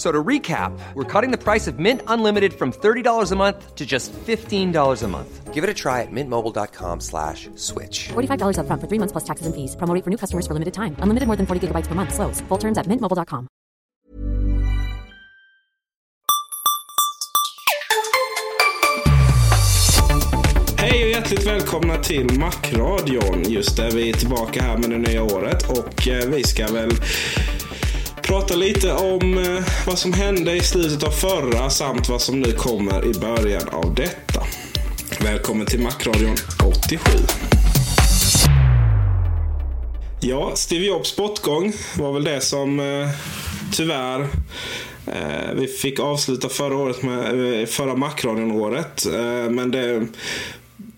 So to recap, we're cutting the price of Mint Unlimited from $30 a month to just $15 a month. Give it a try at mintmobile.com slash switch. $45 up front for three months plus taxes and fees. Promo for new customers for limited time. Unlimited more than 40 gigabytes per month. Slows. Full terms at mintmobile.com. Hej och hjärtligt välkomna till Macradion. Just där vi är tillbaka här med det nya året och eh, vi ska väl prata lite om eh, vad som hände i slutet av förra samt vad som nu kommer i början av detta. Välkommen till Macradion 87. Ja, Steve Jobs bortgång var väl det som eh, tyvärr eh, vi fick avsluta förra året med förra Macradion-året. Men det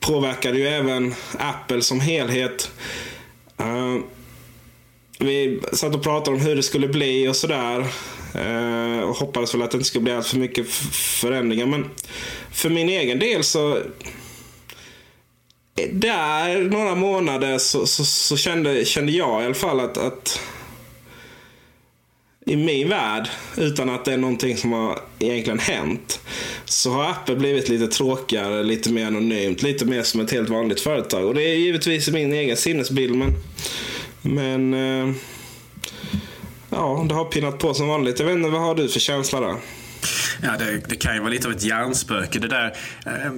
påverkade ju även Apple som helhet. Vi satt och pratade om hur det skulle bli och sådär. Eh, och hoppades väl att det inte skulle bli allt för mycket förändringar. Men för min egen del så eh, där några månader så, så, så kände, kände jag i alla fall att, att i min värld, utan att det är någonting som har egentligen hänt, så har Apple blivit lite tråkigare, lite mer anonymt, lite mer som ett helt vanligt företag. Och det är givetvis min egen sinnesbild, men, men eh, ja, det har pinnat på som vanligt. Jag vet inte, vad har du för känsla där? Ja, det, det kan ju vara lite av ett hjärnspöke. Det där, eh,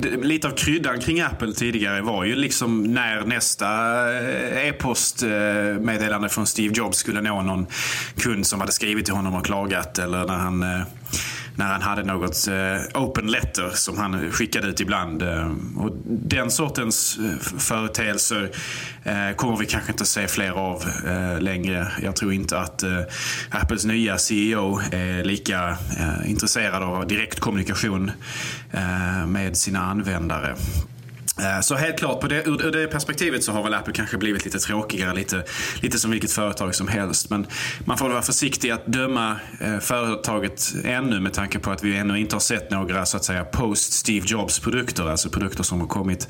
det- lite av kryddan kring Apple tidigare var ju liksom när nästa eh, e-postmeddelande eh, från Steve Jobs skulle nå någon kund som hade skrivit till honom och klagat eller när han eh, när han hade något eh, open letter som han skickade ut ibland. Eh, och den sortens eh, företeelser eh, kommer vi kanske inte se fler av eh, längre. Jag tror inte att eh, Apples nya CEO är lika eh, intresserad av direktkommunikation eh, med sina användare. Eh, så helt klart, på det, ur, det perspektivet så har väl Apple kanske blivit lite tråkigare, lite, lite som vilket företag som helst. Men man får väl vara försiktig att döma eh, företaget ännu med tanke på att vi ännu inte har sett några så att säga post Steve Jobs produkter, alltså produkter som har kommit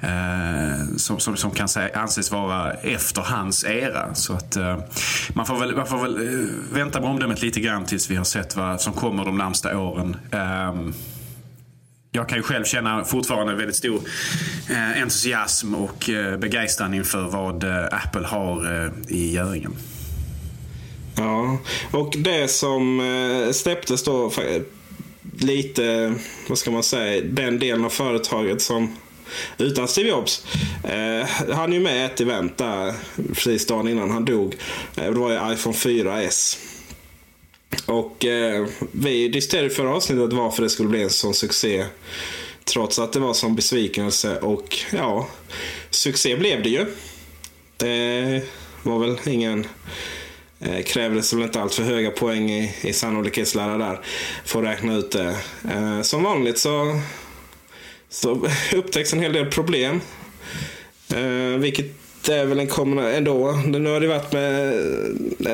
eh, som, som, som kan säga, anses vara efter hans era. Så att eh, man får väl, man får väl eh, vänta med omdömet lite grann tills vi har sett vad som kommer de närmsta åren. Eh, jag kan ju själv känna fortfarande väldigt stor eh, entusiasm och eh, begeistran inför vad eh, Apple har i göringen. Ja, och det som släpptes då lite, vad ska man säga, den delen av företaget som utan Steve Jobs. Eh, han är ju med i ett event där precis dagen innan han dog. Eh, det var ju iPhone 4S. Och eh, vi diskuterade i förra avsnittet varför det skulle bli en sån succé. Trots att det var sån besvikelse och ja, succé blev det ju. Det var väl ingen Eh, krävdes väl inte allt för höga poäng i, i sannolikhetslära där. För att räkna ut det. Eh, som vanligt så, så upptäcks en hel del problem. Eh, vilket det är väl en kombination ändå. Nu har det varit med,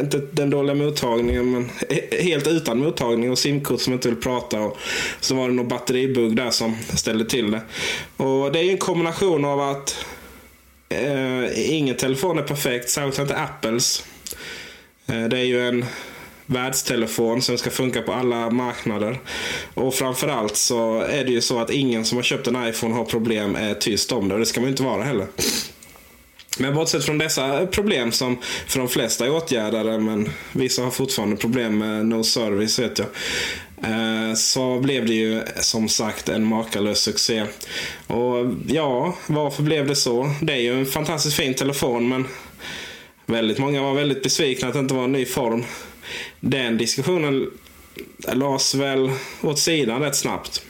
inte den dåliga mottagningen, men helt utan mottagning och simkort som inte vill prata. Och så var det någon batteribugg där som ställde till det. Och det är ju en kombination av att eh, ingen telefon är perfekt, särskilt inte Apples. Eh, det är ju en världstelefon som ska funka på alla marknader. Och framförallt så är det ju så att ingen som har köpt en iPhone har problem är tyst om det. Och det ska man ju inte vara heller. Men bortsett från dessa problem som för de flesta är åtgärdade, men vissa har fortfarande problem med no service vet jag. Eh, så blev det ju som sagt en makalös succé. Och ja, varför blev det så? Det är ju en fantastiskt fin telefon men väldigt många var väldigt besvikna att det inte var en ny form. Den diskussionen lades väl åt sidan rätt snabbt.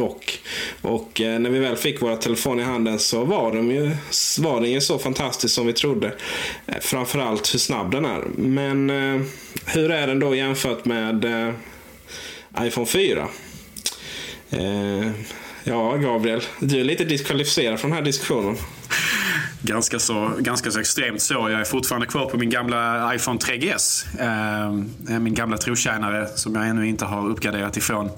Dock. Och eh, när vi väl fick våra telefoner i handen så var, de ju, var den ju så fantastisk som vi trodde. Eh, framförallt hur snabb den är. Men eh, hur är den då jämfört med eh, iPhone 4? Eh, ja, Gabriel. Du är lite diskvalificerad från den här diskussionen. Ganska så, ganska så extremt så. Jag är fortfarande kvar på min gamla iPhone 3GS. Eh, min gamla trotjänare som jag ännu inte har uppgraderat ifrån.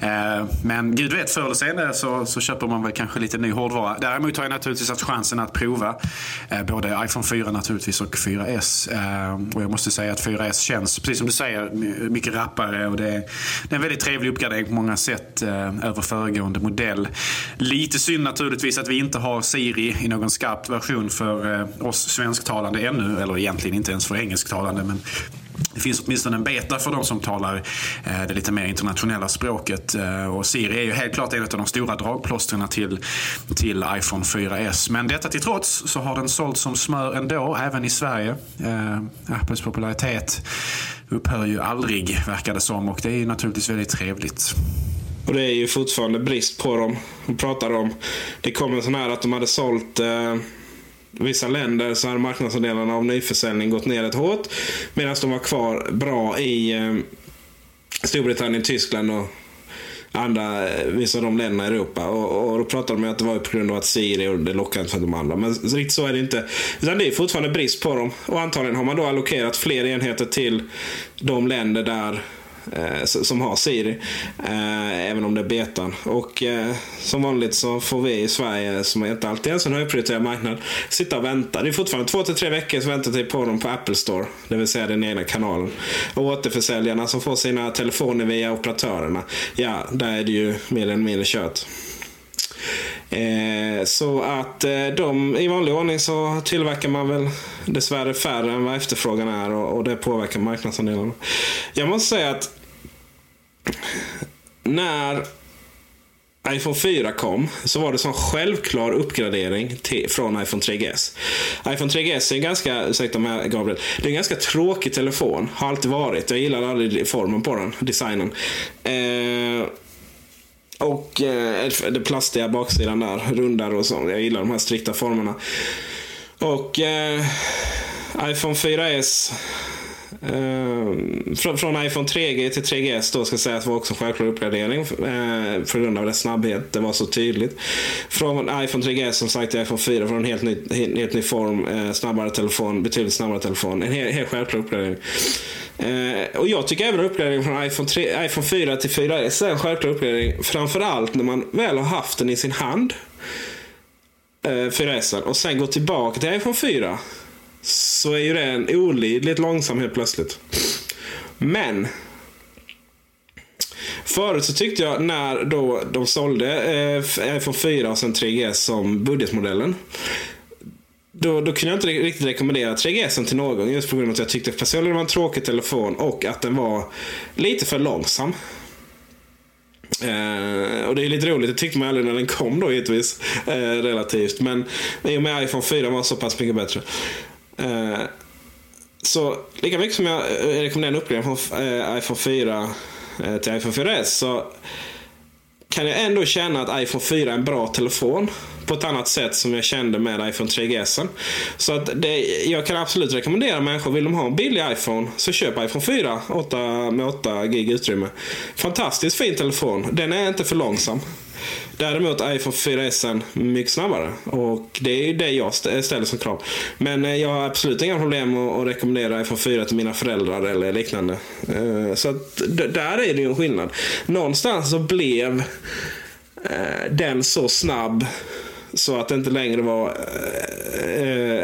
Eh, men gud vet, förr eller senare så, så köper man väl kanske lite ny hårdvara. Däremot har jag naturligtvis haft chansen att prova eh, både iPhone 4 naturligtvis och 4S. Eh, och jag måste säga att 4S känns, precis som du säger, mycket rappare. Och det är, det är en väldigt trevlig uppgradering på många sätt eh, över föregående modell. Lite synd naturligtvis att vi inte har Siri i någon skarpt version för eh, oss svensktalande ännu. Eller egentligen inte ens för engelsktalande. Men det finns åtminstone en beta för de som talar eh, det lite mer internationella språket. Eh, och Siri är ju helt klart en av de stora dragplåstren till, till iPhone 4S. Men detta till trots så har den sålt som smör ändå, även i Sverige. Apples popularitet upphör ju aldrig, verkar det som. Och det är ju naturligtvis väldigt trevligt. Och det är ju fortfarande brist på dem. De pratar om, det kom en sån här att de hade sålt eh, vissa länder så hade marknadsandelarna av nyförsäljning gått ner rätt hårt. Medan de var kvar bra i eh, Storbritannien, Tyskland och andra, eh, vissa av de länderna i Europa. Och, och då pratade de om att det var på grund av att Siri och det lockade inte för de andra. Men riktigt så är det inte. Utan det är fortfarande brist på dem. Och antagligen har man då allokerat fler enheter till de länder där Eh, som har Siri. Eh, även om det är betan. Och eh, som vanligt så får vi i Sverige, som inte alltid är en högprioriterad marknad, sitta och vänta. Det är fortfarande två till tre veckors väntetid på dem på Apple Store. Det vill säga den egna kanalen. Och återförsäljarna som får sina telefoner via operatörerna. Ja, där är det ju mer eller mindre kört. Eh, så att eh, de, i vanlig ordning så tillverkar man väl dessvärre färre än vad efterfrågan är och, och det påverkar marknadsandelarna. Jag måste säga att när iPhone 4 kom så var det en självklar uppgradering till, från iPhone 3GS. iPhone 3GS är en ganska, ursäkta mig Gabriel, det är en ganska tråkig telefon. Har alltid varit. Jag gillar aldrig formen på den, designen. Eh, och eh, den plastiga baksidan där, rundare och så. Jag gillar de här strikta formerna. Och eh, iPhone 4S Ehm, från, från, iPhone 3G till 3GS då ska sägas var också en självklar uppgradering eh, för grund av dess snabbhet. Det var så tydligt. Från iPhone 3GS som sagt till iPhone 4 från en helt ny, helt, helt ny form, Eh, snabbare telefon, betydligt snabbare telefon. En helt, helt självklar uppgradering. Eh, och jag tycker även uppgraderingen från iPhone, 3, iPhone 4 till 4S är en självklar uppgradering. Framförallt när man väl har haft den i sin hand. Eh, 4S och sen går tillbaka till iPhone 4 så är ju det en olidligt långsam helt plötsligt. Men Förut så tyckte jag när då de sålde eh, iPhone 4 och sen 3GS som budgetmodellen. Då, då kunde jag inte riktigt rekommendera 3GS till någon. Just på grund av att jag tyckte personligen det var en tråkig telefon och att den var lite för långsam. Eh, och det är lite roligt, det tyckte man aldrig när den kom då givetvis. Eh, relativt. Men i och med iPhone 4 var så pass mycket bättre. Eh, så lika mycket som jag eh, rekommenderar en uppgradering från eh, iPhone 4 eh, till iPhone 4S så kan jag ändå känna att iPhone 4 är en bra telefon. På ett annat sätt som jag kände med iPhone 3GS. Så att det, jag kan absolut rekommendera människor, vill de ha en billig iPhone så köp iPhone 4 8, med 8 gig utrymme. Fantastiskt fin telefon. Den är inte för långsam. Däremot iPhone 4S mycket snabbare. Och det är ju det jag ställer som krav. Men eh, jag har absolut inga problem att rekommendera iPhone 4 till mina föräldrar eller liknande. Eh, så att där är det ju en skillnad. Någonstans så blev eh, den så snabb så att det inte längre var...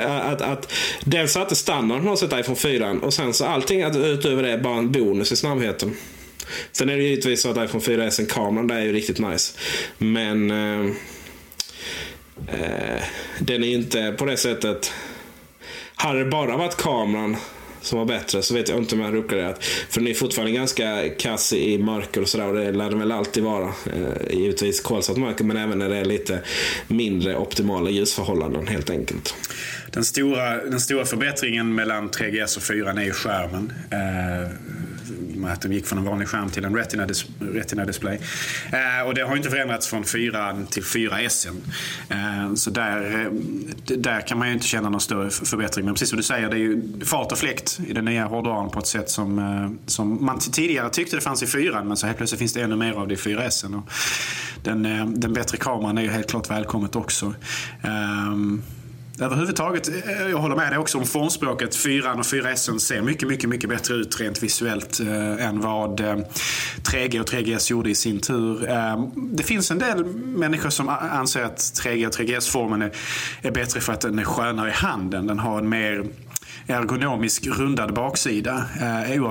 Att, att den satte standard på något sätt iPhone 4 och sen så allting utöver det är bara en bonus i snabbheten. Sen är det givetvis så att iPhone 4S kameran där är ju riktigt nice. Men eh, eh, den är ju inte på det sättet. Hade det bara varit kameran som var bättre så vet jag inte om jag hade uppgraderat. För den är fortfarande ganska kass i mörker och sådär och det lär den väl alltid vara. Eh, givetvis kolsvart mörker men även när det är lite mindre optimala ljusförhållanden helt enkelt. Den stora, den stora förbättringen mellan 3GS och 4 är ju skärmen. Eh, med att de gick från en vanlig skärm till en Retina, dis Retina display. Eh, och det har inte förändrats från 4 till 4S. Eh, så där, eh, där kan man ju inte känna någon större förbättring. Men precis som du säger, det är ju fart och fläkt i den nya hårdvaran på ett sätt som, eh, som man tidigare tyckte det fanns i 4 men så helt plötsligt finns det ännu mer av det i 4S. Den, eh, den bättre kameran är ju helt klart välkommet också. Ehm, Överhuvudtaget, eh, jag håller med dig också om formspråket. 4 och 4S ser mycket, mycket, mycket bättre ut rent visuellt eh, än vad eh, 3G och 3GS gjorde i sin tur. Eh, det finns en del människor som anser att 3G och 3GS-formen är, är bättre för att den är skönare i handen. Den har en mer ergonomisk rundad baksida. Eh,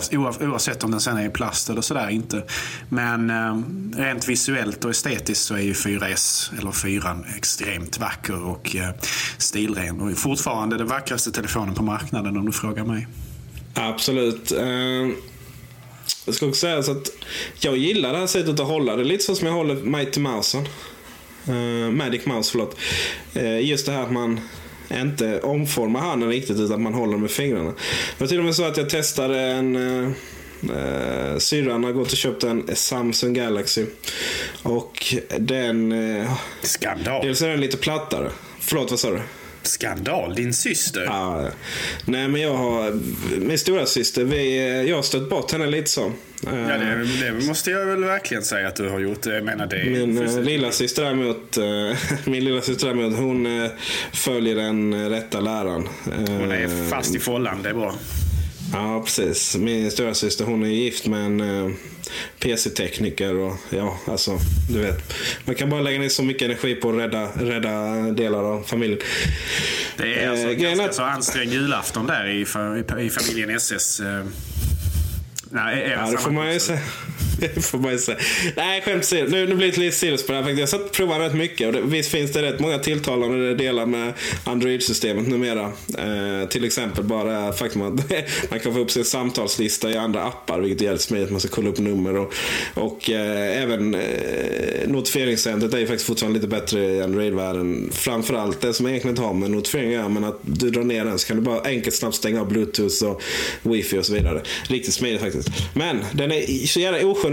oavsett om den sen är i plast eller sådär inte. Men eh, rent visuellt och estetiskt så är ju 4S eller 4 extremt vacker och eh, stilren. Och fortfarande den vackraste telefonen på marknaden om du frågar mig. Absolut. Eh, jag ska också säga så att jag gillar det här sättet att hålla det. Lite så som jag håller Mighty Mousen. Eh, Magic Mouse, förlåt. Eh, just det här att man inte omforma handen riktigt utan man håller med fingrarna. Det var till och med så att jag testade en eh, syrran har gått och köpt en Samsung Galaxy. Och den... Eh, Skandal. Dels är den lite plattare. Förlåt, vad sa du? Skandal, din syster? Ja, nej men jag har, min stora syster, vi, jag har stött bort henne lite så. Ja, det, det, måste jag väl verkligen säga att du har gjort. Jag menar, det min äh, lilla syster däremot, äh, min lilla syster däremot, hon följer den rätta läran. Hon är fast i follan, det är bra. Ja, precis. Min stora syster hon är gift med en PC-tekniker. Och, ja, alltså, du vet. Man kan bara lägga ner så mycket energi på att rädda, rädda delar av familjen. Det är alltså uh, ganska att... så ansträngd julafton där i, i, i familjen SS. Eh, nej, ja, det får man ju säga. Det får man ju säga. Nej, skämt åsido. Nu, nu blir det lite sidospår här. Jag har satt prova rätt mycket. Och det, visst finns det rätt många tilltalande delar med Android-systemet numera. Eh, till exempel bara faktum att man kan få upp sin samtalslista i andra appar. Vilket är jävligt smidigt. Man ska kolla upp nummer. Och, och eh, även eh, notifieringscentret är ju faktiskt fortfarande lite bättre i Android-världen. Framförallt det som egentligen inte har med notifiering att göra. Men att du drar ner den så kan du bara enkelt snabbt stänga av bluetooth och wifi och så vidare. Riktigt smidigt faktiskt. Men den är så jävla oskön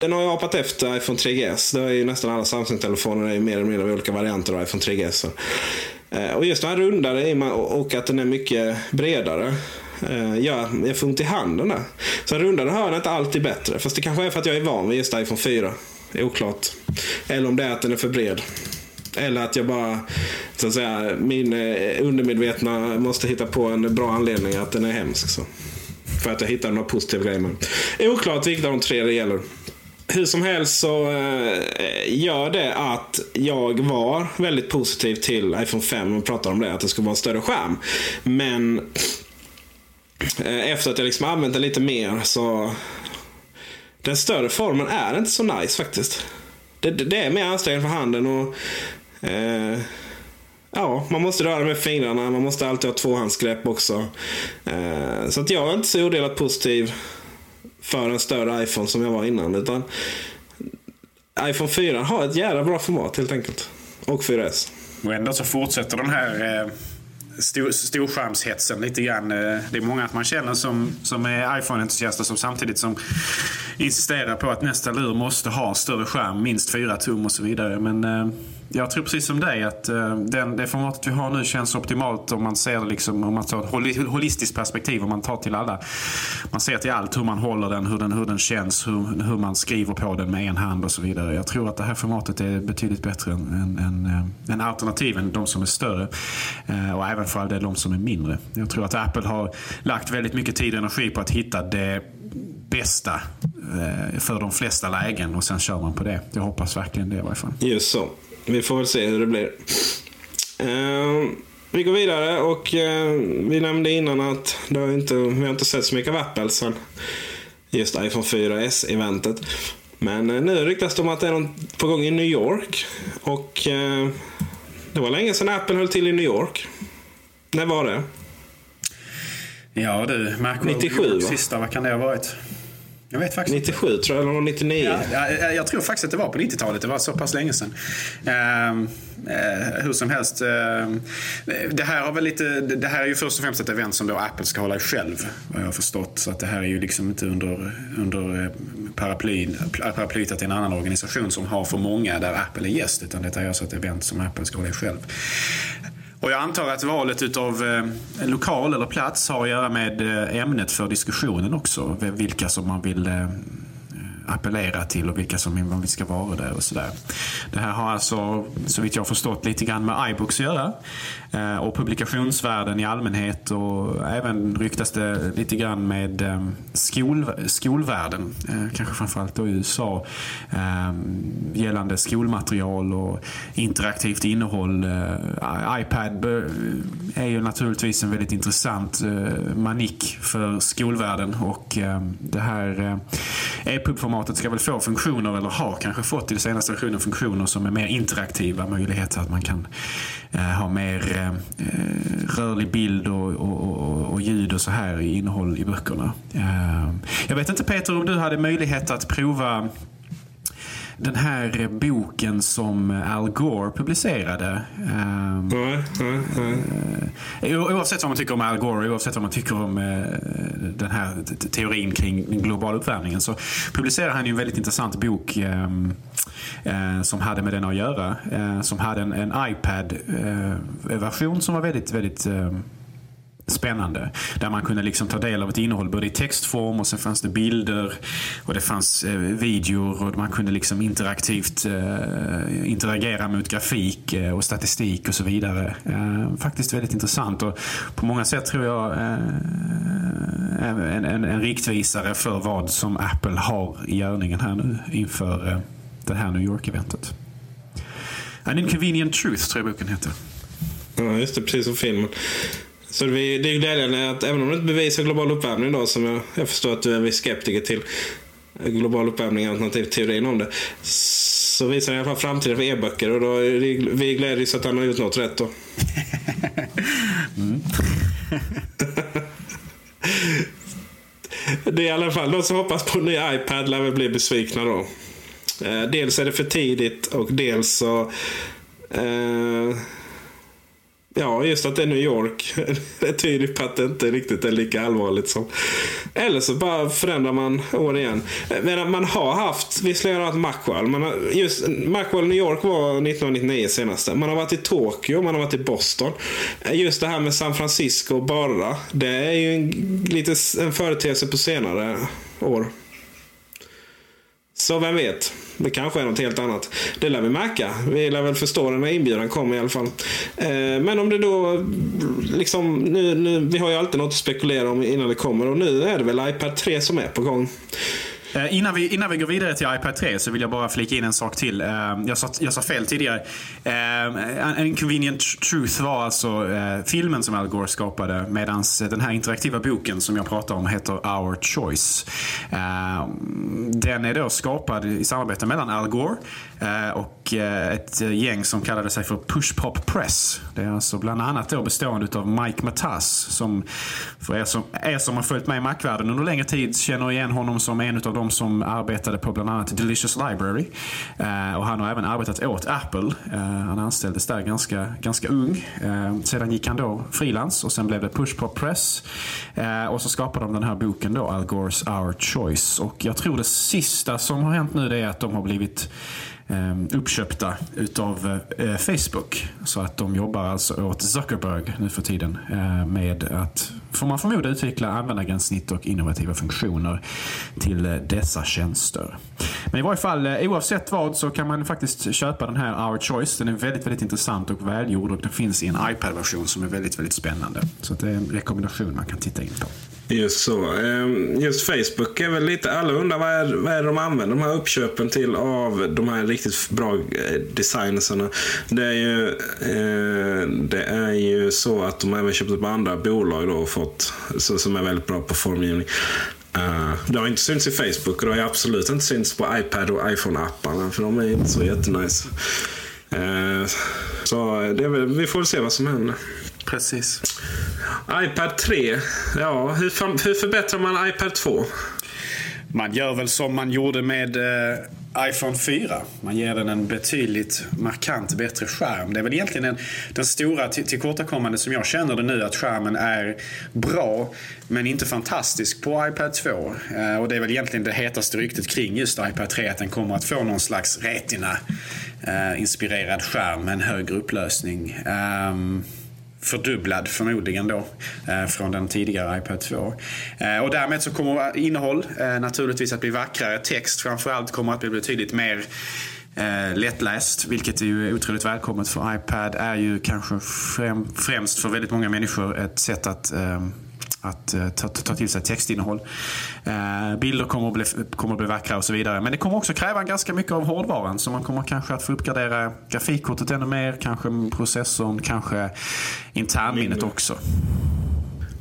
Den har ju apat efter iPhone 3GS. Det är ju nästan alla Samsung-telefoner är ju mer eller mindre olika varianter av iPhone 3GS. Eh, och just den här rundare och att den är mycket bredare eh, gör att jag får ont i handen där. Så en rundare hörn är inte alltid bättre. Fast det kanske är för att jag är van vid just iPhone 4. Det är oklart. Eller om det är att den är för bred. Eller att jag bara, så att säga, min eh, undermedvetna måste hitta på en bra anledning att den är hemsk. Så. För att jag hittar några positiva grejer med. Oklart vilket av de tre det gäller. Hur som helst så eh, gör det att jag var väldigt positiv till iPhone 5 och pratade om det, att det skulle vara en större skärm. Men eh, efter att jag liksom använt den lite mer så den större formen är inte så nice faktiskt. Det, det är mer ansträngande för handen och eh, ja, man måste röra med fingrarna. Man måste alltid ha tvåhandsgrepp också. Eh, så att jag är inte så odelat positiv för en större iPhone som jag var innan. Utan iPhone 4 har ett jävla bra format helt enkelt. Och 4S. Och ändå så fortsätter den här eh, stor, storskärmshetsen lite grann. Eh, det är många att man känner som, som är iPhone-entusiaster som samtidigt som insisterar på att nästa lur måste ha större skärm, minst 4 tum och så vidare. Men eh, jag tror precis som dig att uh, den, det formatet vi har nu känns optimalt om man ser liksom, om man tar ett hol holistiskt perspektiv, om man tar till alla. Man ser till allt, hur man håller den, hur den, hur den känns, hur, hur man skriver på den med en hand och så vidare. Jag tror att det här formatet är betydligt bättre än, än, än, eh, än alternativen, de som är större. Uh, och även för all del de som är mindre. Jag tror att Apple har lagt väldigt mycket tid och energi på att hitta det bästa för de flesta lägen och sen kör man på det. Jag hoppas verkligen det i varje fall. Just så. Vi får väl se hur det blir. Eh, vi går vidare och eh, vi nämnde innan att det har inte, vi har inte sett så mycket av Apple sen just iPhone 4S-eventet. Men eh, nu ryktas det om att det är något på gång i New York. Och det var länge sedan Apple höll till i New York. När var det? Ja du, Macworld 97, York va? sista, vad kan det ha varit? Jag vet faktiskt 97 tror jag, eller 99. Ja, jag, jag tror faktiskt att det var på 90-talet. Det var så pass länge sedan. Eh, hur som helst. ehm, det, här har väl lite, det här är ju först och främst ett event som då Apple ska hålla själv. Vad jag har förstått. Så att det här är ju liksom inte under, under eh, paraply, paraplyt att det är en annan organisation som har för många där Apple är gäst. Utan detta är alltså ett event som Apple ska hålla själv. Och jag antar att valet utav eh, lokal eller plats har att göra med eh, ämnet för diskussionen också. Vilka som man vill eh, appellera till och vilka som man ska vara där och sådär. Det här har alltså, så vitt jag har förstått, lite grann med iBooks att göra. Eh, och publikationsvärlden i allmänhet och även ryktas det lite grann med eh, skol, skolvärlden, eh, kanske framförallt då i USA, eh, gällande skolmaterial och interaktivt innehåll. Eh, iPad eh, är ju naturligtvis en väldigt intressant eh, manik för skolvärlden och eh, det här eh, EPUB-formatet ska väl få funktioner, eller har kanske fått i den senaste versionen funktioner som är mer interaktiva möjligheter att man kan eh, ha mer eh, rörlig bild och, och, och, och ljud och så här i innehåll i böckerna. Eh, jag vet inte Peter om du hade möjlighet att prova den här boken som Al Gore publicerade. Nej, nej, nej. Oavsett vad man tycker om Al Gore, oavsett vad man tycker om eh, den här te- teorin kring den globala uppvärmningen så publicerade han ju en väldigt intressant bok ehm, eh, som hade med den att göra. Eh, som hade en, en iPad-version som var väldigt, väldigt ehm, spännande. Där man kunde liksom ta del av ett innehåll både i textform och sen fanns det bilder och det fanns eh, videor och man kunde liksom interaktivt eh, interagera mot grafik eh, och statistik och så vidare. Eh, faktiskt väldigt intressant och på många sätt tror jag eh, en, en, en riktvisare för vad som Apple har i görningen här nu inför eh, det här New York-eventet. An Inconvenient Truth tror jag boken heter. Ja, just det. Precis som filmen. Så det är, det är glädjande att även om det inte bevisar global uppvärmning då, som jag, jag förstår att du är viss skeptiker till global uppvärmning alternativt teorin om det. Så visar det i alla fall framtiden för e-böcker och då är det, vi glädjs att han har gjort något rätt då. mm. det är i alla fall de som hoppas på en ny iPad lär väl bli besvikna då. Eh, dels är det för tidigt och dels så eh, Ja, just att det är New York. Det tyder på att det inte riktigt är lika allvarligt som... Eller så bara förändrar man år igen. Men man har haft, visserligen har haft Macwell. Man har, just Macwell New York var 1999 senaste. Man har varit i Tokyo, man har varit i Boston. Just det här med San Francisco bara. Det är ju en, lite en företeelse på senare år. Så vem vet? Det kanske är något helt annat. Det lär vi märka. Vi lär väl förstå det när inbjudan kommer i alla fall. Eh, men om det då liksom, nu, nu, vi har ju alltid något att spekulera om innan det kommer och nu är det väl iPad 3 som är på gång. Eh, innan vi, innan vi går vidare till iPad 3 så vill jag bara flika in en sak till. Eh, jag sa, jag sa fel tidigare. Eh, en convenient Truth var alltså filmen som Al Gore skapade medan den här interaktiva boken som jag pratar om heter Our Choice. Den är då skapad i samarbete mellan Al Gore Eh, och eh, ett gäng som kallade sig för Push Pop Press. Det är alltså bland annat då bestående av Mike Matas som för er som, er som har följt med i Mac-världen under längre tid känner igen honom som en av de som arbetade på bland annat Delicious Library. Eh, och han har även arbetat åt Apple. Han anställdes där ganska, ganska ung. Sedan gick han då frilans och sen blev det Push Pop Press. och så skapade de den här boken då, Al Gores Our Choice. Och jag tror det sista som har hänt nu det är att de har blivit Eh, uppköpta utav eh, Facebook. Så att de jobbar alltså åt Zuckerberg nu för tiden eh, med att får man förmoda utveckla användargränssnitt och innovativa funktioner till dessa tjänster. Men i varje fall, oavsett vad så kan man faktiskt köpa den här Our Choice. Den är väldigt, väldigt intressant och välgjord och den finns i en iPad-version som är väldigt, väldigt spännande. Så det är en rekommendation man kan titta in på. Just så. Ehm, just Facebook är väl lite, alla undrar vad är, vad är de använder de här uppköpen till av de här riktigt bra eh, designersarna. designerserna. Det är ju, eh, det är ju så att de även köpt upp andra bolag då och fått, så, som är väldigt bra på formgivning. Uh, det har inte synts i Facebook och det har absolut inte synts på iPad och iPhone-apparna för de är inte så jättenice. Uh, så det väl, vi får väl se vad som händer. Precis. iPad 3. Ja, hur, hur förbättrar man iPad 2? Man gör väl som man gjorde med eh, iPhone 4. Man ger den en betydligt markant bättre skärm. Det är väl egentligen den, den stora tillkortakommande som jag känner det nu. Att skärmen är bra men inte fantastisk på iPad 2. Eh, och det är väl egentligen det hetaste ryktet kring just iPad 3. Att den kommer att få någon slags Retina eh, skärm med en högre upplösning. Um, fördubblad förmodligen då eh, från den tidigare iPad 2. Eh, och därmed så kommer innehåll eh, naturligtvis att bli vackrare. Text framförallt kommer att bli betydligt mer eh, lättläst, vilket är ju otroligt välkommet för iPad är ju kanske främst för väldigt många människor ett sätt att ehm, att uh, ta, ta till sig textinnehåll. Uh, bilder kommer att, bli, kommer att bli vackra och så vidare. Men det kommer också kräva ganska mycket av hårdvaran. Så man kommer kanske att få uppgradera grafikkortet ännu mer. Kanske processorn, kanske internminnet också.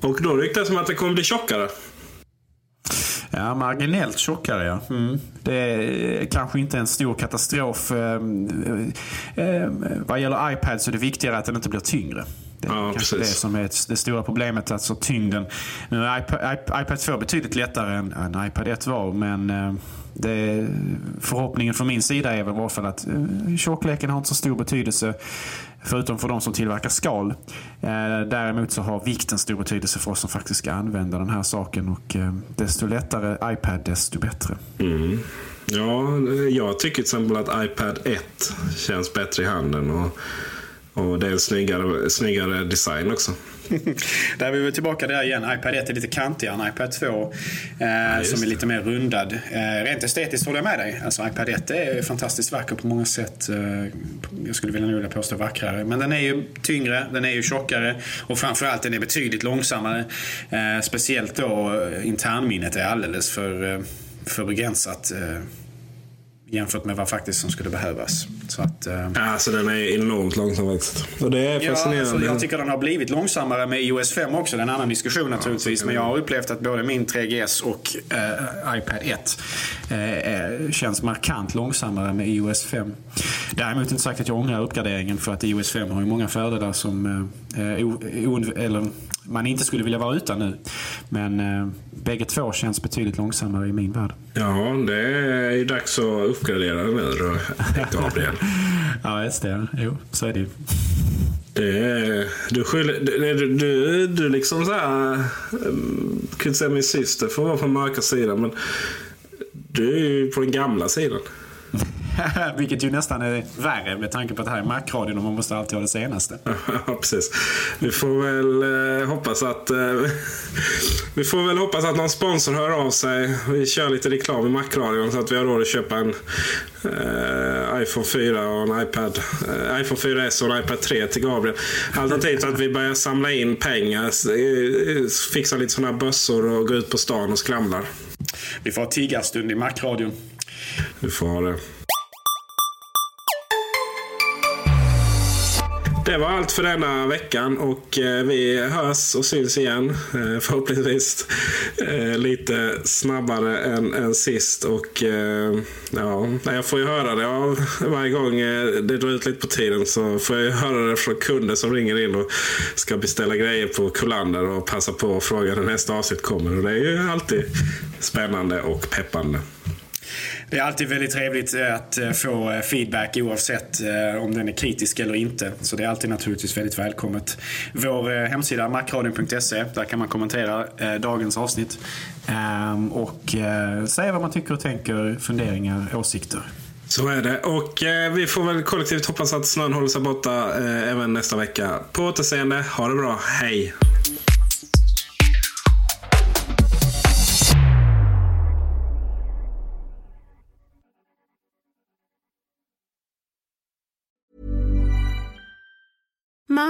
Och då ryktas det som att det kommer bli tjockare. Ja, marginellt tjockare ja. Mm. Det är kanske inte en stor katastrof. Eh, eh, vad gäller iPad så är det viktigare att den inte blir tyngre. Det är ja, kanske precis. det som är det stora problemet, alltså tyngden. Nu är iPad, iPad 2 betydligt lättare än, än iPad 1 var, men eh, det, förhoppningen från min sida är väl i alla fall att eh, tjockleken har inte så stor betydelse. Förutom för de som tillverkar skal. Eh, däremot så har vikten stor betydelse för oss som faktiskt ska använda den här saken. Och desto lättare iPad, desto bättre. Mm. Ja, jag tycker till exempel att iPad 1 känns bättre i handen. Och och det är en snyggare, snyggare design också. Där är vi tillbaka där igen. iPad 1 är lite kantigare än iPad 2. Eh, som är lite mer rundad. Eh, rent estetiskt håller jag med dig. Alltså iPad 1 är fantastiskt vacker på många sätt. Eh, jag skulle vilja vilja påstå vackrare. Men den är ju tyngre, den är ju tjockare och framförallt den är betydligt långsammare. Eh, speciellt då eh, internminnet är alldeles för, eh, för begränsat. Jämfört med vad faktiskt som skulle behövas. Så att, eh... Alltså den är enormt långsam faktiskt. Och det är Ja, fascinerande. alltså, jag tycker den har blivit långsammare med iOS 5 också. Det är en annan diskussion naturligtvis. Men jag har upplevt att både min 3GS och eh, iPad 1 eh, eh, känns markant långsammare med iOS 5. Däremot inte sagt att jag ångrar uppgraderingen för att iOS 5 har ju många fördelar som eh, eh, o, o, eller, man inte skulle vilja vara utan nu. Men eh, bägge två känns betydligt långsammare i min värld. Ja, det är ju dags att uppgradera nu då, Gabriel. ja, just det. Jo, så är det ju. Det du, skyller, du, du, du, liksom så här... kan inte säga min syster för att vara på mörka sidan, men du är ju på den gamla sidan. Vilket ju nästan är värre med tanke på att det här är Mac-radion och man måste alltid ha det senaste. Ja, precis. Vi får väl eh, hoppas att eh, vi får väl hoppas att någon sponsor hör av sig. Vi kör lite reklam i Macradion så att vi har råd att köpa en eh, iPhone 4 och en iPad, eh, iPhone 4S och en iPad 3 till Gabriel. Alternativt att vi börjar samla in pengar, fixa lite sådana här bössor och gå ut på stan och skramlar. Vi får ha tiggarstund i Mac-radion. Vi får ha det. Det var allt för denna veckan och eh, vi hörs och syns igen. Eh, förhoppningsvis eh, lite snabbare än, än sist. Och ja, jag får ju höra det av varje gång det drar ut lite på tiden så får jag ju höra det från kunder som ringer in och ska beställa grejer på Kullander och passa på att fråga när nästa avsnitt kommer. Och det är ju alltid spännande och peppande. Det är alltid väldigt trevligt eh, att eh, få eh, feedback oavsett om den är kritisk eller inte. Så det är alltid naturligtvis väldigt välkommet. Vår hemsida macradion.se, där kan man kommentera dagens avsnitt. Ehm, och säga vad man tycker och tänker, funderingar, åsikter. Så är det. Och eh, vi får väl kollektivt hoppas att snön håller sig borta eh, även nästa vecka. På återseende. Ha det bra. Hej!